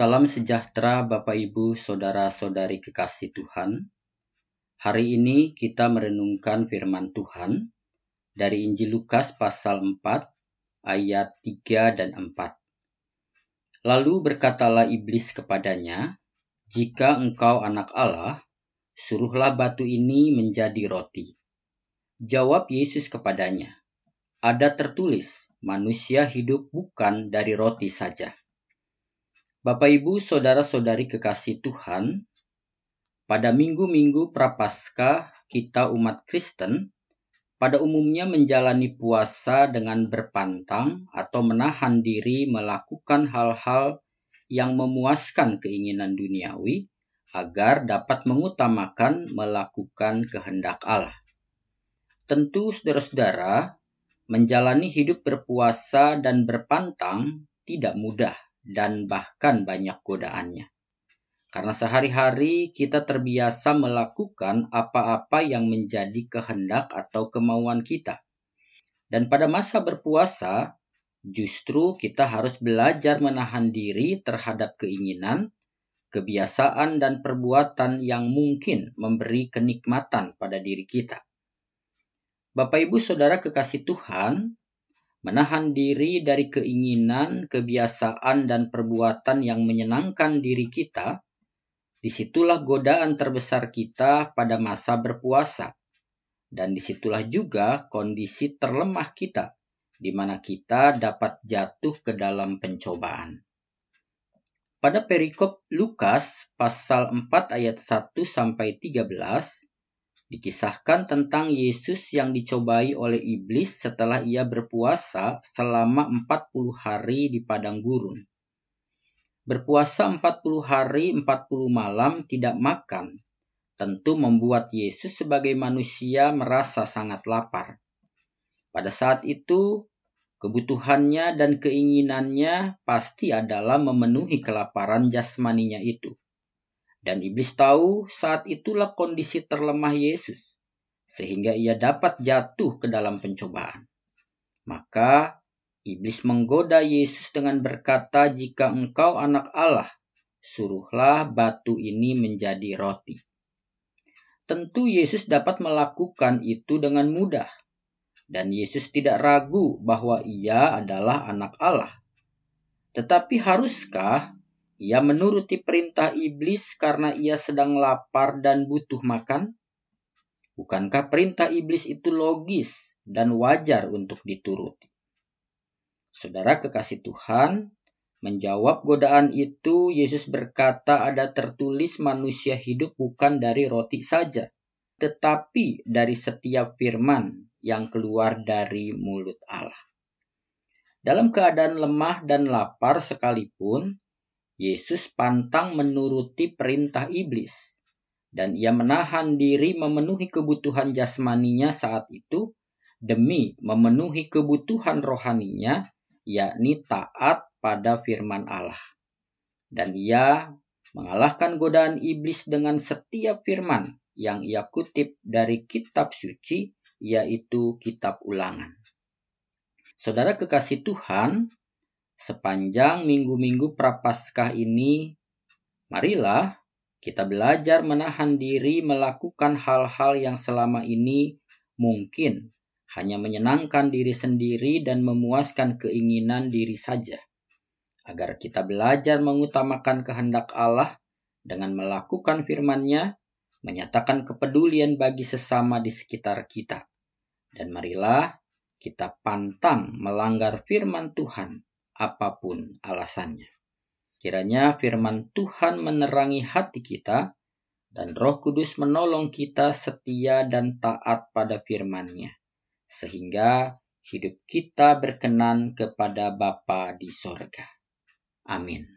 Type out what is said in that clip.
Salam sejahtera Bapak Ibu, Saudara-saudari kekasih Tuhan. Hari ini kita merenungkan firman Tuhan dari Injil Lukas pasal 4 ayat 3 dan 4. Lalu berkatalah iblis kepadanya, "Jika engkau anak Allah, suruhlah batu ini menjadi roti." Jawab Yesus kepadanya, "Ada tertulis, manusia hidup bukan dari roti saja." Bapak Ibu, saudara-saudari kekasih Tuhan, pada minggu-minggu Prapaskah kita umat Kristen pada umumnya menjalani puasa dengan berpantang atau menahan diri melakukan hal-hal yang memuaskan keinginan duniawi agar dapat mengutamakan melakukan kehendak Allah. Tentu saudara-saudara, menjalani hidup berpuasa dan berpantang tidak mudah dan bahkan banyak godaannya. Karena sehari-hari kita terbiasa melakukan apa-apa yang menjadi kehendak atau kemauan kita. Dan pada masa berpuasa, justru kita harus belajar menahan diri terhadap keinginan, kebiasaan, dan perbuatan yang mungkin memberi kenikmatan pada diri kita. Bapak, ibu, saudara, kekasih Tuhan, menahan diri dari keinginan, kebiasaan, dan perbuatan yang menyenangkan diri kita, di situlah godaan terbesar kita pada masa berpuasa. Dan di situlah juga kondisi terlemah kita, di mana kita dapat jatuh ke dalam pencobaan. Pada perikop Lukas pasal 4 ayat 1 sampai 13, Dikisahkan tentang Yesus yang dicobai oleh iblis setelah ia berpuasa selama 40 hari di padang gurun. Berpuasa 40 hari 40 malam tidak makan tentu membuat Yesus sebagai manusia merasa sangat lapar. Pada saat itu, kebutuhannya dan keinginannya pasti adalah memenuhi kelaparan jasmaninya itu. Dan iblis tahu saat itulah kondisi terlemah Yesus, sehingga ia dapat jatuh ke dalam pencobaan. Maka iblis menggoda Yesus dengan berkata, "Jika engkau anak Allah, suruhlah batu ini menjadi roti." Tentu Yesus dapat melakukan itu dengan mudah, dan Yesus tidak ragu bahwa Ia adalah Anak Allah. Tetapi, haruskah ia menuruti perintah iblis karena ia sedang lapar dan butuh makan? Bukankah perintah iblis itu logis dan wajar untuk dituruti? Saudara kekasih Tuhan, menjawab godaan itu, Yesus berkata ada tertulis manusia hidup bukan dari roti saja, tetapi dari setiap firman yang keluar dari mulut Allah. Dalam keadaan lemah dan lapar sekalipun, Yesus pantang menuruti perintah iblis, dan ia menahan diri memenuhi kebutuhan jasmaninya saat itu demi memenuhi kebutuhan rohaninya, yakni taat pada firman Allah. Dan ia mengalahkan godaan iblis dengan setiap firman yang ia kutip dari kitab suci, yaitu kitab ulangan. Saudara kekasih Tuhan, sepanjang minggu-minggu prapaskah ini, marilah kita belajar menahan diri melakukan hal-hal yang selama ini mungkin hanya menyenangkan diri sendiri dan memuaskan keinginan diri saja. Agar kita belajar mengutamakan kehendak Allah dengan melakukan firman-Nya, menyatakan kepedulian bagi sesama di sekitar kita. Dan marilah kita pantang melanggar firman Tuhan apa pun alasannya. Kiranya firman Tuhan menerangi hati kita dan roh kudus menolong kita setia dan taat pada firman-Nya. Sehingga hidup kita berkenan kepada Bapa di sorga. Amin.